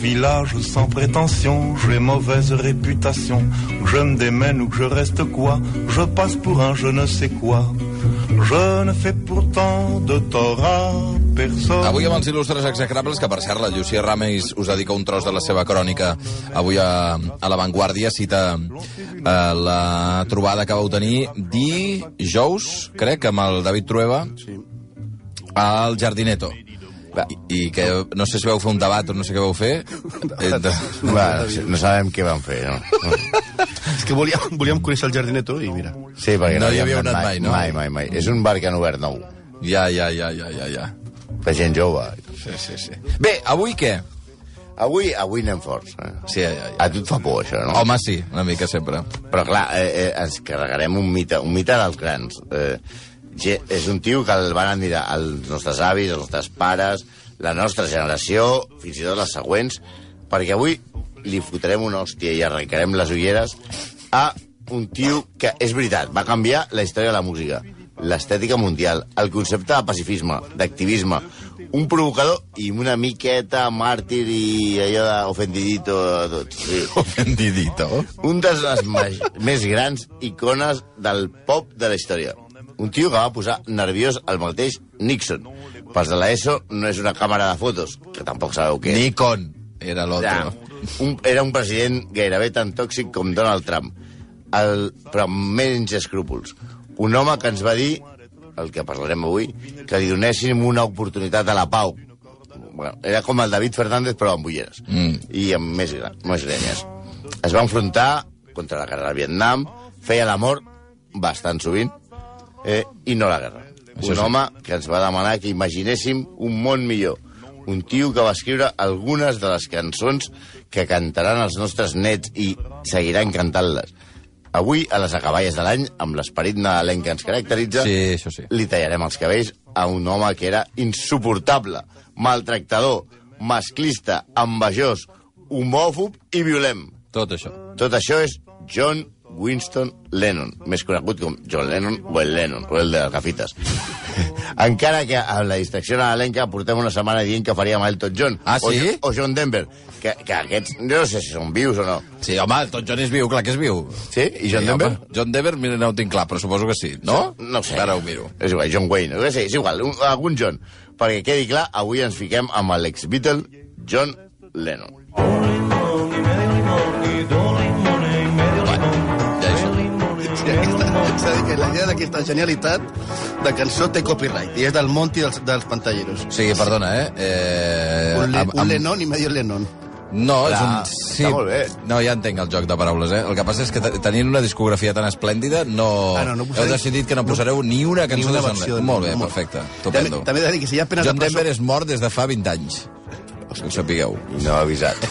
Village sans prétention, j'ai mauvaise réputation. Je me démène ou que je reste quoi Je passe pour un je ne sais quoi. Je ne fais pourtant de tort à personne. Avui amb els il·lustres execrables, que per cert, la Llucia Ramis us dedica un tros de la seva crònica avui a, a La Vanguardia, cita eh, la trobada que vau tenir dijous, crec, amb el David Trueba, al Jardineto. I, I que no sé si vau fer un debat o no sé què vau fer. Eh, de... Va, no sabem què van fer, no? És que volíem, volíem conèixer el Jardineto i mira. Sí, perquè No no, hi havíem anat mai, no? Mai, mai, mai. És un bar que han obert nou, Ja, ja, ja, ja, ja, ja. de gent jove. Sí, sí, sí. Bé, avui què? Avui, avui anem forts. Eh? Sí, ja, ja. A tu et fa por, això, no? Home, sí, una mica sempre. Però, clar, eh, eh, ens carregarem un mite, un mite dels grans. Eh, és un tio que el van admirar els nostres avis, els nostres pares, la nostra generació, fins i tot les següents, perquè avui li fotrem una hòstia i arrencarem les ulleres a un tio que, és veritat, va canviar la història de la música, l'estètica mundial, el concepte de pacifisme, d'activisme, un provocador i una miqueta màrtir i allò d'ofendidito de tot. Sí. Ofendidito. Un de les més, més grans icones del pop de la història. Un tio que va posar nerviós el mateix Nixon. Pels de l'ESO no és una càmera de fotos, que tampoc sabeu què és. Nikon era Ja, l'altre. un, era un president gairebé tan tòxic com Donald Trump, el, però amb menys escrúpols. Un home que ens va dir, el que parlarem avui, que li donéssim una oportunitat a la pau. Bueno, era com el David Fernández, però amb ulleres. Mm. I amb més, més grenyes. Es va enfrontar contra la guerra del Vietnam, feia l'amor bastant sovint, eh, i no la guerra. Això un sí. home que ens va demanar que imaginéssim un món millor. Un tio que va escriure algunes de les cançons que cantaran els nostres nets i seguiran cantant-les. Avui, a les acaballes de l'any, amb l'esperit nadalenc que ens caracteritza, Sí, això sí. li tallarem els cabells a un home que era insuportable, maltractador, masclista, envejós, homòfob i violent. Tot això. Tot això és John Winston Lennon, més conegut com John Lennon o el Lennon, o el de les gafites. Encara que amb la distracció nadalenca portem una setmana dient que faríem Elton John. Ah, sí? O, o John Denver, que, que aquests, jo no sé si són vius o no. Sí, home, tot John és viu, clar que és viu. Sí? I John sí, Denver? Home, John Denver, mira, no ho tinc clar, però suposo que sí. No? No ho sé. Ara ho miro. És igual, John Wayne, no sé, és igual, un, algun John. Perquè quedi clar, avui ens fiquem amb l'ex-Beatle John Lennon. Ja és a dir, que la idea d'aquesta genialitat de cançó té copyright i és del Monty dels, dels pantalleros. Sigui, perdona, eh? eh Un, le, amb- un amb- Lennon i medio Lennon. No, és Clar, un... Sí, està molt bé. No, ja entenc el joc de paraules, eh? El que passa és que te- tenint una discografia tan esplèndida, no... Ah, no, no Heu posareu- decidit que no posareu ni una cançó una de John Lennon. de- Molt bé, molt- perfecte. També, Estupendo. també he de dir que si hi ha penes John de presó... Denver és mort des de fa 20 anys. Que ho sapigueu. No ha avisat.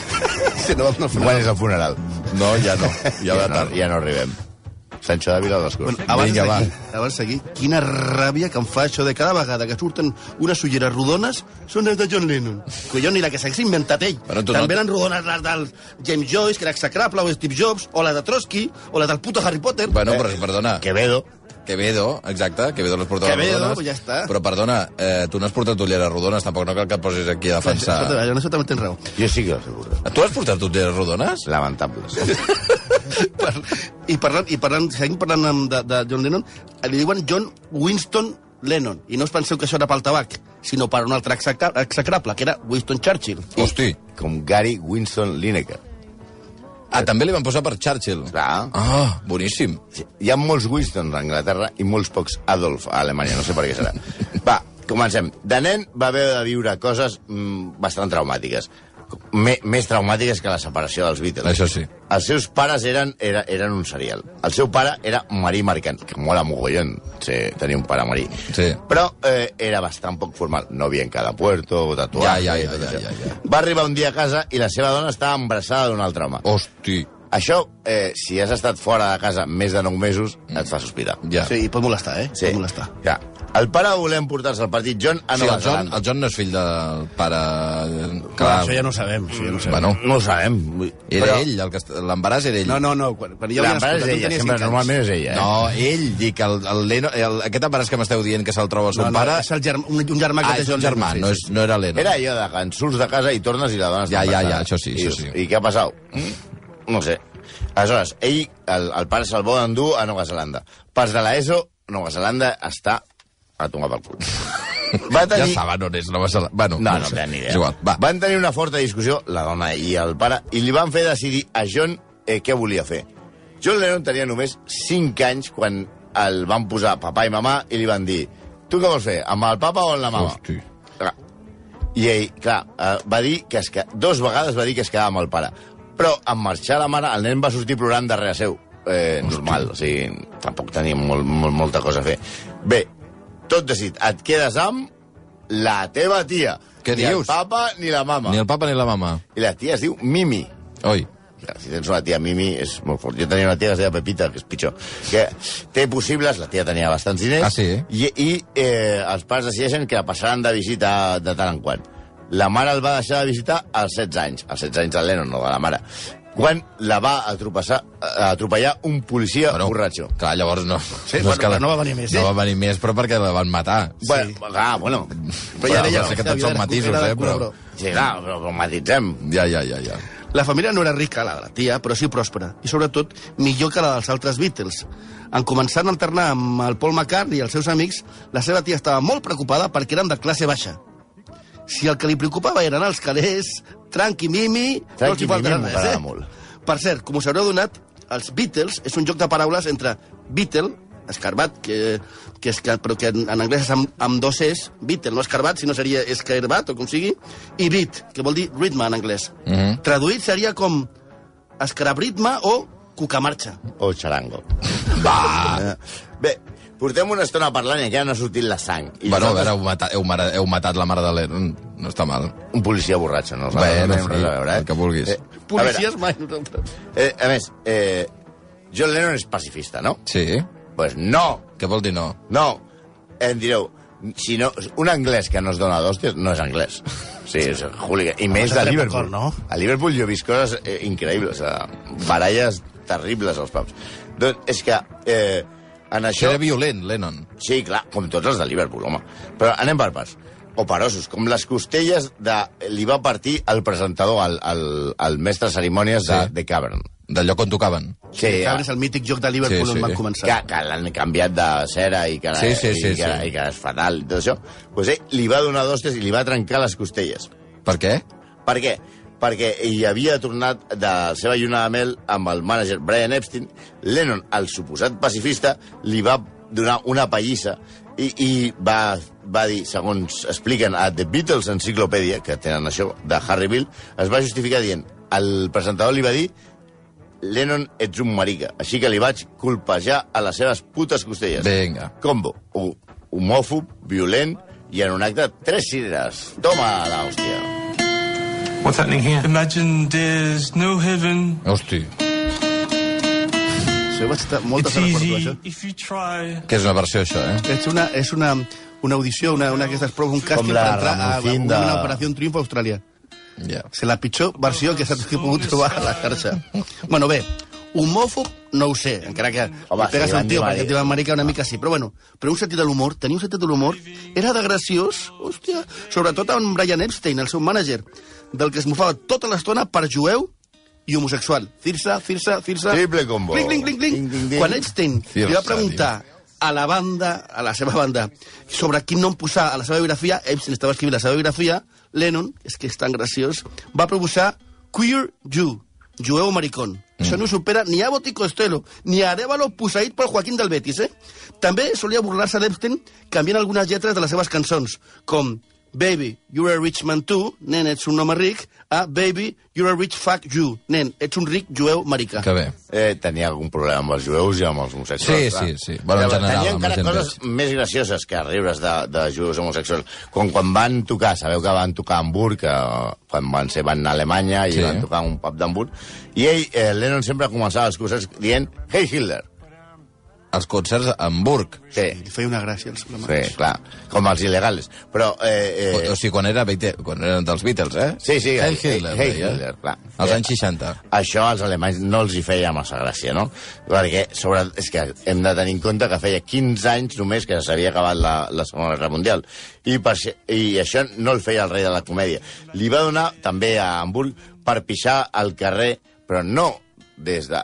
Sí, no, no, no, Quan és el funeral? No, ja no. Ja va no, ja no arribem. Sancho Dávila de les Corts. Bueno, abans, Vinga, de, va. abans de seguir, quina ràbia que em fa això de cada vegada que surten unes ulleres rodones són les de John Lennon. Collons, i la que s'hagués inventat ell. Bueno, tu També no- eren rodones les del James Joyce, que era execrable, o Steve Jobs, o la de Trotsky, o la del puto Harry Potter. Bueno, però perdona. Quevedo. Quevedo, exacte, Quevedo les portava Quevedo, rodones. pues ja està. Però perdona, eh, tu no has portat ulleres rodones, tampoc no cal que et posis aquí a defensar. Escolta, en això també tens raó. Jo sí que ho asseguro. Tu has portat ulleres rodones? Lamentables. Per, I parlant, i parlant, seguim parlant amb- de, de John Lennon, li diuen John Winston Lennon. I no us penseu que això era pel tabac, sinó per un altre execra- execrable, que era Winston Churchill. Hosti. Com Gary Winston Lineker. Ah, també li van posar per Churchill. Clar. Ah, boníssim. Hi ha molts Winston a Anglaterra i molts pocs Adolf a Alemanya, no sé per què serà. Va, comencem. De nen va haver de viure coses mm, bastant traumàtiques. Me, més traumàtiques que la separació dels Beatles. Això sí. Els seus pares eren, era, eren un serial. El seu pare era marí mercant, que mola mogollon sí, tenir un pare marí. Sí. Però eh, era bastant poc formal. No havia en cada puerto, tatuatge... Ja, ja, i ja, tot ja, ja, ja. Va arribar un dia a casa i la seva dona estava embarassada d'un altre home. Hosti. Això, eh, si has estat fora de casa més de 9 mesos, et fa sospitar. Ja. Sí, i pot molestar, eh? Pot molestar. Ja. El pare volem portar-se al partit John a Sí, Nova el, John, Zelanda. el John no és fill del pare... Clar, Clar, això ja no ho sabem, això ja no ho sabem. Bueno, No ho sabem. era però ell, el que l'embaràs era ell. No, no, no, quan, quan jo L'embaràs és ell ella, sempre, normalment és ella. Eh? No, ell, dic, el, el, Leno, el, aquest embaràs que m'esteu dient que se'l troba el seu No, no, pare... és el germà, un, un germà que Ah, té és un John germà, no, és, no era Leno. Era allò de que en surts de casa i tornes i la dona està Ja, ja, ja, això sí, això sí. I què ha passat? Mm? No sé. Aleshores, ell, el, el pare se'l vol endur a Nova Zelanda. Pas de l'ESO, Nova Zelanda està a tomar pel cul. Va Ja tenir... saben on és Nova Zelanda. Bueno, No, ho no, sé. no ni idea. És igual, va. Van tenir una forta discussió, la dona i el pare, i li van fer decidir a John eh, què volia fer. John Lennon tenia només 5 anys quan el van posar papà i mamà i li van dir tu què vols fer, amb el papa o amb la mama? Hosti. I ell, clar, eh, va dir que es, que dos vegades va dir que es quedava amb el pare. Però en marxar la mare, el nen va sortir plorant darrere seu. Eh, normal, o sigui, tampoc tenia molt, molt, molta cosa a fer. Bé, tot decidit, et quedes amb la teva tia. Què ni dius? el papa ni la mama. Ni el papa ni la mama. I la tia es diu Mimi. Oi. Si tens una tia Mimi és molt fort. Jo tenia una tia que es deia Pepita, que és pitjor. Que té possibles, la tia tenia bastants diners, Ah, sí? i, i eh, els pares decideixen que la passaran de visita de tant en quant. La mare el va deixar de visitar als 16 anys, als 16 anys del Lennon, no de la mare, quan la va atropeçar, a atropellar un policia bueno, borratxo. Clar, llavors no. Sí, no, bueno, que la- no va venir més, No eh? va venir més, però perquè la van matar. Sí. Bueno, ah, bueno. Però ja deia sé que la tots són matisos, eh, però... Sí, clar, però, matitzem. Ja, ja, ja, ja. La família no era rica, la de la tia, però sí pròspera. I, sobretot, millor que la dels altres Beatles. En començar a alternar amb el Paul McCartney i els seus amics, la seva tia estava molt preocupada perquè eren de classe baixa. Si el que li preocupava eren els calés, tranqui mimi... no els hi Mimi res, eh? molt. Per cert, com us haureu donat, els Beatles és un joc de paraules entre Beatle, escarbat, que, que és, que, però que en, en anglès és amb, amb dos es, Beatle, no escarbat, sinó seria escarbat, o com sigui, i beat, que vol dir ritme en anglès. Mhm. -hmm. Traduït seria com escarabritme o cucamarxa. O xarango. Va! Bé, portem una estona parlant i encara no ha sortit la sang. I Bueno, a nosaltres- veure, heu matat, heu, mare, heu matat la mare de Lennon. No està mal. un policia borratxo, no? Bé, no res a veure, eh? el que vulguis. Eh, Policies mai nosaltres. Eh, a més, eh, John Lennon és pacifista, no? Sí? Pues no, Què vol dir no? no. Em direu, si no, un anglès que no es dona d'hòsties no és anglès. Sí, és hooligan. I més de Liverpool. no? A Liverpool jo he vist coses eh, increïbles, eh, baralles terribles als pubs. Doncs és que eh, en això... era violent, Lennon. Sí, clar, com tots els de Liverpool, home. Però anem per parts. Operosos, com les costelles de... Li va partir el presentador, el, el, el mestre de cerimònies de, Sí. de Cavern. Del lloc on tocaven. Sí, Sí, Cabra és el mític joc de Liverpool Sí, on sí. van començar. que, que l'han canviat de cera i que, Sí, sí, sí, i, que, sí. i que és fatal i tot això. Pues ell li va donar d'hostes i li va trencar les costelles. Per què? Per què? Perquè ell havia tornat de la seva lluna de mel amb el mànager Brian Epstein. Lennon, el suposat pacifista, li va donar una pallissa i, i va, va dir, segons expliquen a The Beatles Encyclopedia, que tenen això, de Harry Bill, es va justificar dient el presentador li va dir Lennon, ets un marica, així que li vaig colpejar a les seves putes costelles. Vinga. Combo. Hu- Homòfob, violent i en un acte tres cireres. Toma la hòstia. What's happening here? Imagine there's no heaven. Hosti. Sí, vaig estar moltes It's hores per tu, easy això. if you try. Que és una versió, això, eh? És una, és una, una audició, una, una d'aquestes proves, un càsting la per entrar a, a, de- una operació triomfo a Austràlia. Ja. És la pitjor versió que s'ha pogut trobar a la xarxa. Bueno, bé, homòfob no ho sé, encara que Home, li pegues sí, a un tio perquè marica. et diuen marica una mica sí, però bueno, però un sentit de l'humor, tenia un sentit de l'humor, era de graciós, hòstia, sobretot amb Brian Epstein, el seu mànager, del que es mofava tota l'estona per jueu i homosexual. Cirsa, Cirsa, Cirsa... Triple combo. Cling, cling, cling, cling. Ding, ding, ding. Quan Epstein li va preguntar a la banda, a la seva banda, sobre quin nom posar a la seva biografia, Epstein estava escrivint la seva biografia, Lennon, és que és tan graciós, va proposar Queer Jew, jueu maricón. Mm. Això no supera ni a Boti Costello, ni a Arevalo posseït pel Joaquín del Betis, eh? També solia burlar-se d'Epstein canviant algunes lletres de les seves cançons, com Baby, you're a rich man too, nen, ets un home ric, a Baby, you're a rich fuck you, nen, ets un ric jueu americà. Que bé. Eh, tenia algun problema amb els jueus i amb els homosexuals. Sí, clar. sí, sí. Bueno, en general, Tenia encara coses més gracioses que riures de, de jueus homosexuals. Com quan van tocar, sabeu que van tocar a Hamburg, que, quan van ser van a Alemanya i Sí. van tocar a un pub d'Hamburg, i ell, eh, Lennon sempre començava els concerts dient Hey Hitler. Els concerts a Hamburg. Sí, Li feia una gràcia als sí, alemanys. clar, com els il·legals. Però, eh, O, eh, o sigui, quan, era, quan eren dels Beatles, eh? Sí, sí, Hey Hey- Hitler, Hey deia. Hitler, clar. Als Eh, anys 60. això als alemanys no els hi feia massa gràcia, no? Perquè sobre, és que hem de tenir en compte que feia 15 anys només que s'havia acabat la, la Segona Guerra Mundial. I, per, I això no el feia el rei de la comèdia. Li va donar també a Hamburg per pixar al carrer, però no des de,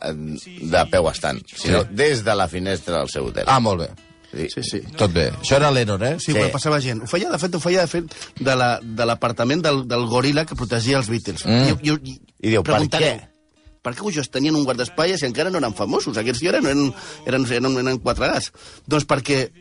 de peu estant, sinó Sí. des de la finestra del seu hotel. Ah, molt bé. Sí. Sí, sí. Tot bé. Això era Lennon, eh? Sí, Sí. sí. passava gent. Ho feia, de fet, ho feia, de fet, de la- de l'apartament la, del, del goril·la que protegia els Beatles. Mm. I, i, I diu, per què? Per què ells tenien un guardaespatlles i encara no eren famosos? Aquests ja eren, eren, eren, eren, eren quatre gats. Doncs perquè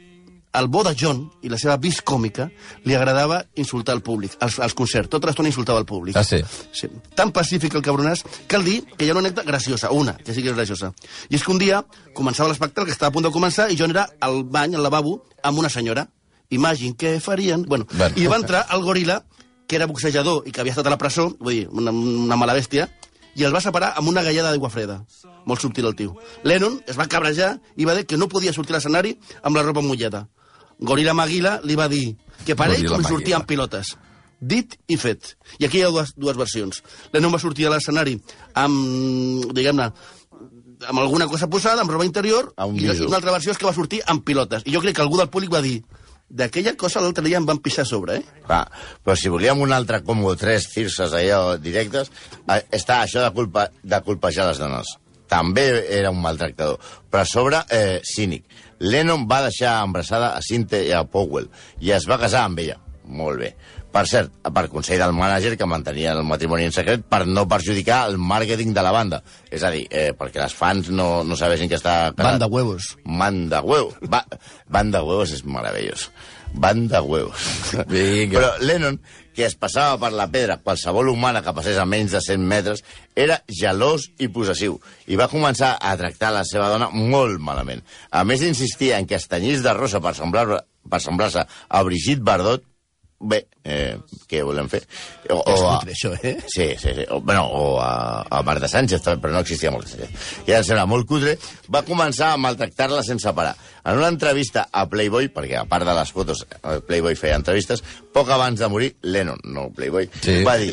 al bo de John i la seva vis còmica li agradava insultar el públic, als, als concerts. Tota l'estona insultava el públic. Ah, sí? Sí. Tan pacífic el cabronàs, cal dir que hi ha una anècdota graciosa, una, que sí que és graciosa. I és que un dia començava l'espectacle, que estava a punt de començar, i John era al bany, al lavabo, amb una senyora. Imagin què farien... Bueno, Bueno. I va entrar el goril·la, que era boxejador i que havia estat a la presó, vull dir, una, una mala bèstia, i el va separar amb una gallada d'aigua freda. Molt subtil el tio. Lennon es va cabrejar i va dir que no podia sortir a l'escenari amb la ropa mullada. Gorila Maguila li va dir que per ell com sortia Maguila. amb pilotes. Dit i fet. I aquí hi ha dues, dues versions. Lennon va sortir a l'escenari amb, diguem-ne, amb alguna cosa posada, amb roba interior, A un i la- una altra versió és que va sortir amb pilotes. I jo crec que algú del públic va dir d'aquella cosa l'altre dia em van pixar sobre, eh? Va, però si volíem un altre combo, tres circes allò directes, eh, està això de, culpa, de colpejar les dones. També era un maltractador. Però a sobre, eh, cínic. Lennon va deixar embarassada a Cynthia Powell i es va casar amb ella. Molt bé. Per cert, per consell del mànager que mantenia el matrimoni en secret per no perjudicar el màrqueting de la banda. És a dir, eh, perquè les fans no, no sabessin que està. Banda huevos. Manda huevos. Va, banda huevos és meravellós. Banda huevos. Vinga. Però Lennon, que es passava per la pedra qualsevol humana que passés a menys de 100 metres, era gelós i possessiu i va començar a tractar la seva dona molt malament. A més d'insistir en que es tenyís de rosa per semblar-se per semblar a Brigitte Bardot, bé, eh, què volem fer? O, És a- això, eh? Sí, sí, sí. O, bueno, o a, a Marta Sánchez, també, però no existia Marta Sánchez. Ara em sembla molt cutre, va començar a maltractar-la sense parar. En una entrevista a Playboy, perquè a part de les fotos, eh, Playboy feia entrevistes, poc abans de morir, Lennon, no Playboy, Sí. va dir,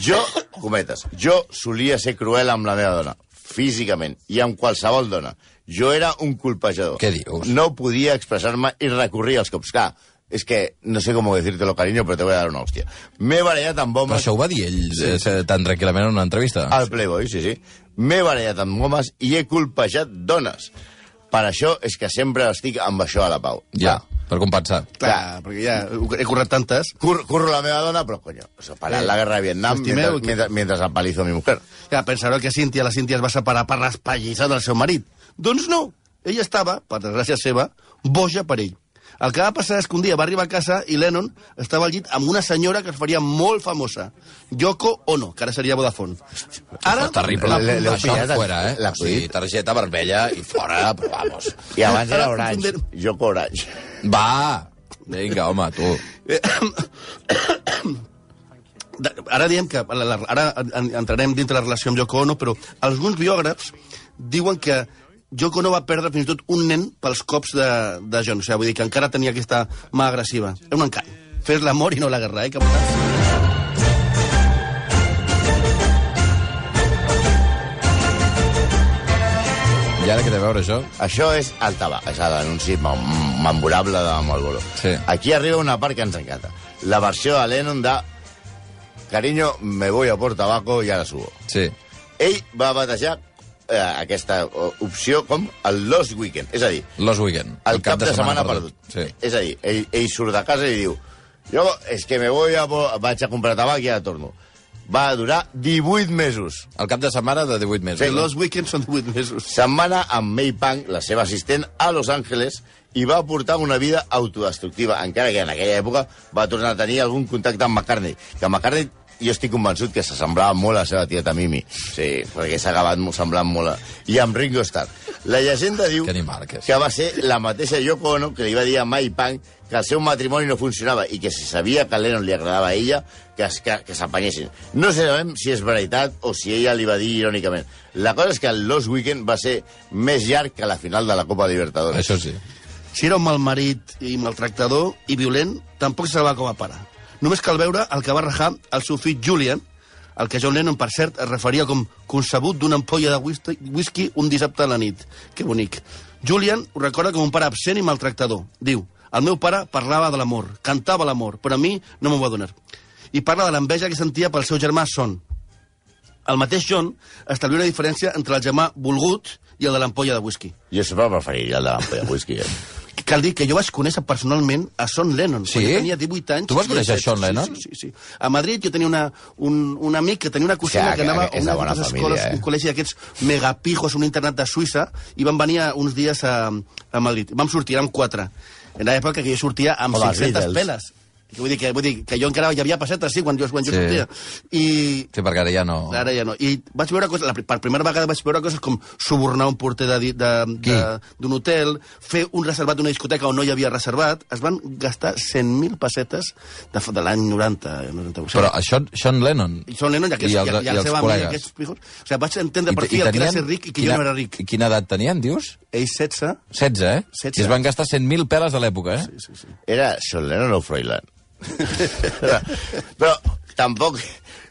jo, cometes, jo solia ser cruel amb la meva dona, físicament, i amb qualsevol dona. Jo era un colpejador. Què dius? No podia expressar-me i recorrir als cops. Clar, és que no sé com decírtelo, cariño, però te voy a dar una hòstia. M'he barallat amb Però homes... això ho va dir ell sí. tan tranquil·lament en una entrevista. Al Playboy, sí, sí. M'he barallat amb homes i he colpejat dones. Per això és que sempre estic amb això a la pau. Ja, per compensar. Clar, perquè ja he currat tantes. Cur curro la meva dona, però, coño, eso, parar Eh, la guerra de Vietnam mientras, que- mientras, mientras apalizo a mi mujer. Ja, pensareu que Cíntia, la Cíntia es va separar per l'espallissar del seu marit. Doncs no. Ella estava, per desgràcia seva, boja per ell. El que va passar és que un dia va arribar a casa i Lennon estava al llit amb una senyora que es faria molt famosa. Yoko Ono, que ara seria Vodafone. Ara, terrible. la- la- la- Això fora, eh? la o sigui, targeta vermella i fora, però vamos. I abans era Orange. Jo Orange. Va! Vinga, home, tu. De- ara diem que... la- la- Ara en- entrarem dintre la relació amb Yoko Ono, però alguns biògrafs diuen que Yoko Ono va perdre fins i tot un nen pels cops de, de John. O sigui, vull dir que encara tenia aquesta mà agressiva. Era un encant. Fes l'amor i no la guerra, eh, capità? I ara què té a veure això? Això és el tabac, és l'anunci mem- memorable de Marlboro. Sí. Aquí arriba una part que ens encanta. La versió de Lennon de Cariño, me voy a por tabaco i ara subo. Sí. Ell va batejar eh, aquesta eh, opció com el Lost Weekend, és a dir, Los Weekend. el, cap, de, setmana, perdut. Sí. És a dir, ell, ell surt de casa i diu jo és que me voy a, vaig a comprar tabac i ara torno. Va durar 18 mesos. El cap de setmana de 18 mesos. Sí, los weekends són 8 mesos. Anar amb May Pang, la seva assistent, a Los Angeles i va portar una vida autodestructiva, encara que en aquella època va tornar a tenir algun contacte amb McCartney, que McCartney jo estic convençut que s'assemblava molt a la seva tieta Mimi. Sí, perquè s'ha acabat semblant molt a... I amb Ringo Starr. La llegenda diu Que animal, que és. que va ser la mateixa Yoko Ono que li va dir a Mike Pang que el seu matrimoni no funcionava i que si sabia que a Lennon li agradava a ella, que, es- que, que s'apanyessin. No sabem si és veritat o si ella li va dir irònicament. La cosa és que el Lost Weekend va ser més llarg que la final de la Copa Libertadores. Això sí. Si era un mal marit i maltractador i violent, tampoc se va com a pare. Només cal veure el que va rajar el seu fill Julian, el que John Lennon, per cert, es referia com concebut d'una ampolla de whisky, whisky un dissabte a la nit. Que bonic. Julian ho recorda com un pare absent i maltractador. Diu, el meu pare parlava de l'amor, cantava l'amor, però a mi no m'ho va donar. I parla de l'enveja que sentia pel seu germà Son. El mateix John establia una diferència entre el germà volgut i el de l'ampolla de whisky. Jo sempre preferiria el de l'ampolla de whisky. Eh? Cal dir que jo vaig conèixer personalment a Son Lennon. Sí? quan Jo tenia 18 anys. Tu vas conèixer Sean 16. Lennon? Sí, sí, sí, sí. A Madrid jo tenia una, un, un amic que tenia una cosina Sí, que anava a una d'aquestes família, escoles, eh? un col·legi d'aquests megapijos, un internat de Suïssa, i van venir uns dies a, a Madrid. Vam sortir, érem quatre. En l'època que jo sortia amb Com els 500 Beatles. peles. Vull dir, que, vull dir que jo encara hi havia pessetes, sí, quan jo, quan jo Sí. sortia. I, Sí, perquè ara ja no... Ara ja no. I vaig veure coses, la, per primera vegada vaig veure coses com subornar un porter d'un hotel, fer un reservat d'una discoteca on no hi havia reservat. Es van gastar 100.000 pessetes de, de l'any 90. 91. Però això, Sean Lennon... I Sean Lennon i, aquests, I i, els- i, i la els seva amiga, aquests pijos. O sigui, vaig entendre per fi el que era ser ric i que quina, jo no era ric. I quina edat tenien, dius? Ells 16... 16, eh? 16. I es van gastar 100.000 peles a l'època, eh? Sí, sí. Era Sean Lennon o Froilán? Però, però tampoc,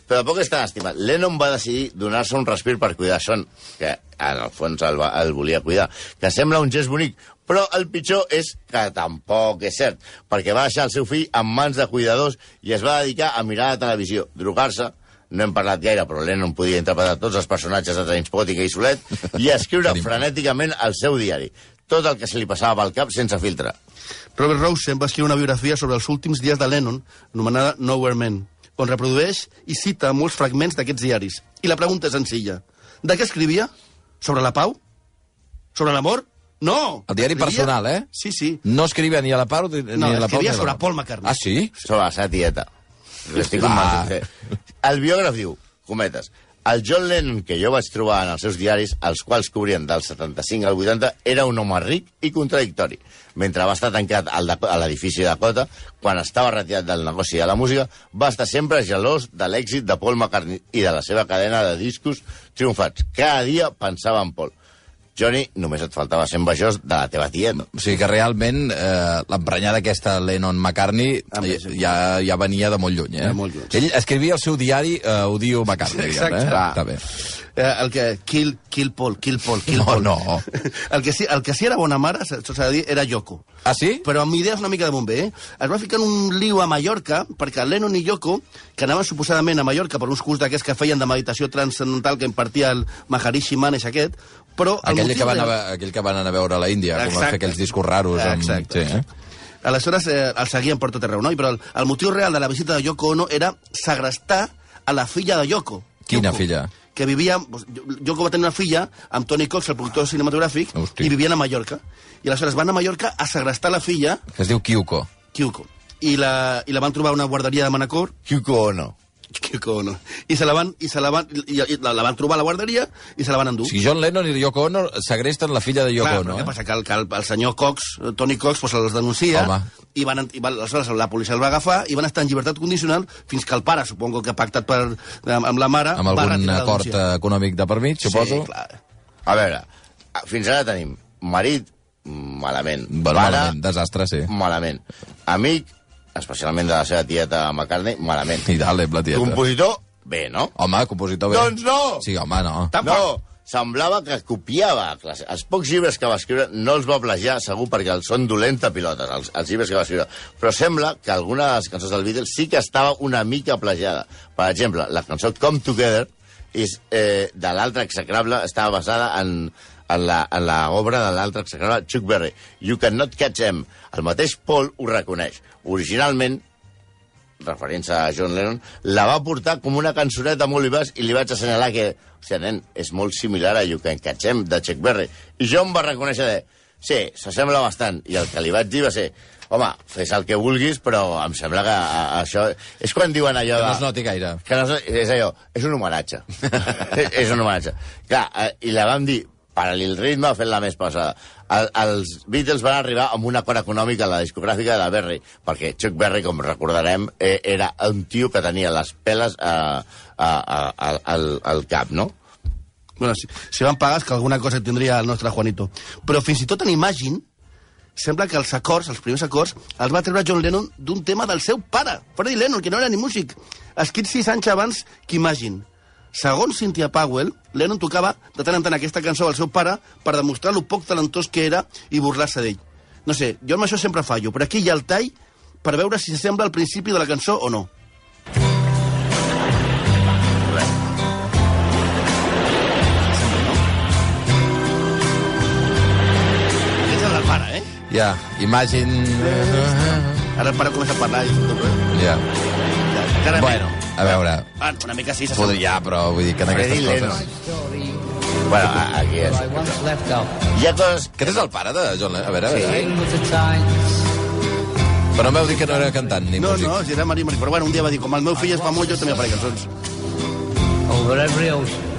però tampoc és tan estimat. Lennon va decidir donar-se un respir per cuidar Sean, que en el fons el, va, el volia cuidar, que sembla un gest bonic, però el pitjor és que tampoc és cert, perquè va deixar el seu fill en mans de cuidadors i es va dedicar a mirar la televisió, drogar-se, no hem parlat gaire, però Lennon podia interpretar tots els personatges de Trainspotting i Solet i escriure frenèticament al seu diari tot el que se li passava pel cap sense filtre. Robert Rosen va escriure una biografia sobre els últims dies de Lennon, anomenada Nowhere Man, on reprodueix i cita molts fragments d'aquests diaris. I la pregunta és senzilla. De què escrivia? Sobre la pau? Sobre l'amor? No! El diari Escrivia- personal, eh? Sí, sí. No escrivia ni a la Pau ni No, a la Pau. la sobre Pau. Paul McCartney. Ah, sí? sobre la seva tieta. L'estic convençut. eh? El biògraf diu, cometes, el John Lennon que jo vaig trobar en els seus diaris, els quals cobrien del 75 al 80, era un home ric i contradictori. Mentre va estar tancat a l'edifici Dakota, quan estava retirat del negoci de la música, va estar sempre gelós de l'èxit de Paul McCartney i de la seva cadena de discos triomfats. Cada dia pensava en Paul. Johnny, només et faltava ser envejós de la teva tieta. O sigui que realment eh, l'emprenyada aquesta Lennon-McCartney Ah, bé, sí. ja, ja venia de molt lluny, eh? De molt lluny. Ell escrivia al seu diari eh, Odio McCartney, diguem, Exacte. eh? Va. Està bé. Eh, el que... Kill, kill Paul, kill Paul, kill No, Paul. no. El que, sí, el que sí era bona mare, s'ha s'ha de dir, era Yoko. Ah, sí? Però amb idees una mica de bomber, eh? Es va ficar en un liu a Mallorca, perquè Lennon i Yoko, que anaven suposadament a Mallorca per uns curs d'aquests que feien de meditació transcendental que impartia el Maharishi Manesh aquest, però... el Aquell que, van a, aquell que van anar a veure a la Índia, com Exacte. fer aquells discos raros. Amb... Exacte. Sí, eh? Aleshores, eh, el seguien per tot arreu, no? Però el, el motiu real de la visita de Yoko Ono era segrestar a la filla de Yoko. Quina Yoko, filla? Que vivia... doncs, Yoko va tenir una filla amb Tony Cox, el productor cinematogràfic, Hosti. i vivien a Mallorca. I aleshores van a Mallorca a segrestar la filla, Que es diu Kyuko. Kyuko. I la, I la van trobar a una guarderia de Manacor, Kyuko Ono. Kyuko Ono. I se la van, i se la van, i, i la, la van trobar a la guarderia i se la van endur. O sigui, John Lennon i Yoko Ono segresten la filla de Yoko Clar, Ono, què eh? passa? Que el, que el, el senyor Cox, eh, Tony Cox, pues, els denuncia Home. i, van, i van, aleshores la policia el va agafar i van estar en llibertat condicional fins que el pare, supongo que ha pactat per, amb, amb la mare, Amb va algun acord eh, econòmic de per mig, suposo. Sí, clar. A veure, fins ara tenim marit, malament. Bueno, Pare, malament, desastre, sí. malament. Amic, especialment de la seva tieta McCartney, malament. I dale, la tieta. Compositor, bé, no? Home, compositor bé. Doncs no! Sí, home, no. No, semblava que copiava. Els pocs llibres que va escriure no els va plagiar, segur, perquè els són dolenta pilotes, els, els llibres que va escriure. Però sembla que alguna de les cançons del Beatles sí que estava una mica plagiada. Per exemple, la cançó Come Together és, eh, de l'altre execrable estava basada en, en la, en la obra de l'altre execrable Chuck Berry. You Cannot Catch Em. El mateix Paul ho reconeix. Originalment, referència a John Lennon, la va portar com una cançoneta molt vivaç i li vaig assenyalar que, hòstia, nen, és molt similar a You Can Catch Em, de Chuck Berry. I John va reconèixer de, Sí, s'assembla bastant. I el que li vaig dir va ser home, fes el que vulguis, però em sembla que a, a, això... És quan diuen allò Que no es noti gaire. Que no, es- és allò, és un homenatge. és un homenatge. Clar, eh, i la vam dir, paral·lel ritme, fent la més passada. El, els Beatles van arribar amb un acord econòmic a la discogràfica de la Berry, perquè Chuck Berry, com recordarem, eh, era un tio que tenia les peles a, a, a, a, al, al cap, no? Bueno, si, si van pagar és que alguna cosa tindria el nostre Juanito. Però fins i tot en Imagine, sembla que els acords, els primers acords, els va treure John Lennon d'un tema del seu pare, Freddie Lennon, que no era ni músic, escrit sis anys abans que Imagine. Segons Cynthia Powell, Lennon tocava de tant en tant aquesta cançó al seu pare per demostrar lo poc talentós que era i burlar-se d'ell. No sé, jo amb això sempre fallo, però aquí hi ha el tall per veure si s'assembla al principi de la cançó o no. Pare, eh? Ja, Imagine... Ara el pare comença a parlar i... Ja. Encara Bueno, a veure... Ah, una mica sí, s'assembla. Podria, però vull dir que en aquestes coses... Bueno, aquí és. Hi ha coses... Aquest és el pare de John Lennon? A veure, a veure. Però no m'heu dit que no era cantant ni No, músic. no, si era Marí Marí. Però bueno, un dia va dir, com el meu fill és famós, jo també faré cançons.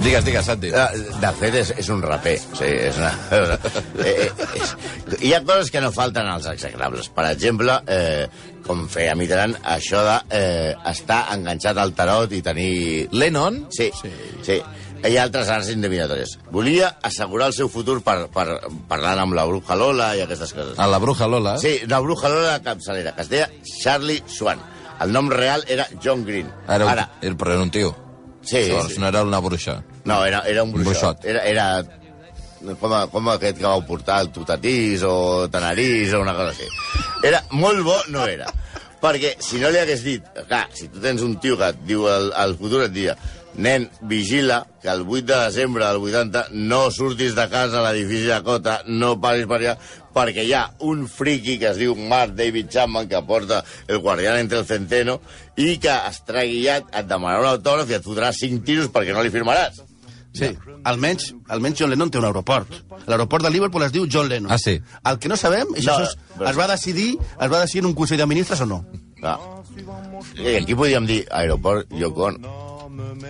Digues, digues, Santi. Eh, De fet, és, és un raper. Sí, és una... eh, eh, és... Hi ha coses que no falten als execrables. Per exemple, eh, com feia Mitterrand, això de eh, enganxat al tarot i tenir... Lennon? Sí, sí. sí. Hi ha altres arts indevinatòries. Volia assegurar el seu futur per, per, parlant amb la Bruja Lola i aquestes coses. A la Bruja Lola? Sí, la Bruja Lola de capçalera, que es deia Charlie Swan. El nom real era John Green. Era un, Ara, era, però era un tio. sí, Llavors, sí. no era una bruixa. No, era, era un bruixot. bruixot. Era, era com, a, com aquest que vau portar, el tutatís o tanarís o una cosa així. Era molt bo, no era. Perquè si no li hagués dit... Clar, si tu tens un tio que et diu el, el futur, et dia nen, vigila que el 8 de desembre del 80 no surtis de casa a l'edifici de Cota, no paris per allà, perquè hi ha un friki que es diu Mark David Chapman, que porta el guardián entre el centeno, i que es tregui ja, et demanarà un autògraf i et fotrà 5 tiros perquè no li firmaràs. Sí, almenys, almenys John Lennon té un aeroport. L'aeroport de Liverpool es diu John Lennon. Ah, sí? El que no sabem és No, es, però- es va decidir es va decidir en un Consell de Ministres o no. Clar. I aquí podríem dir aeroport Yoko Ono.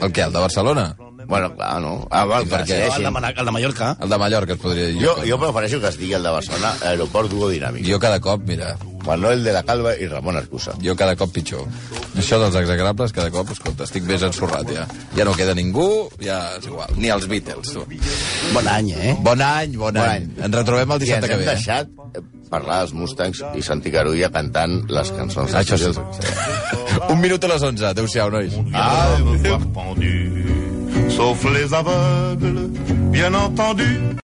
El què, el de Barcelona? Bueno, clar, no. Ah, val, I per que què? El de, Mana- el de Mallorca. El de Mallorca es podria dir. Jo, jo prefereixo que es digui el de Barcelona aeroport Duo Dinàmic. jo cada cop, mira, Manuel de la Calva i Ramon Arcusa. jo cada cop pitjor. Això dels exagrables, cada cop, escolta, estic més ensorrat ja. Ja no queda ningú, ja és igual. Ni els Beatles, tu. Bon any, eh? Bon any, bon, Bon any. any. Ens retrobem el I ens dissabte que hem ve. eh? deixat eh, parlar dels Mustangs i Santi Carulla cantant les cançons. Ah, Això sí. dels- Un minut a les 11. Adéu-siau, nois. Ah, pendu, sauf les aveugles, bien entendu.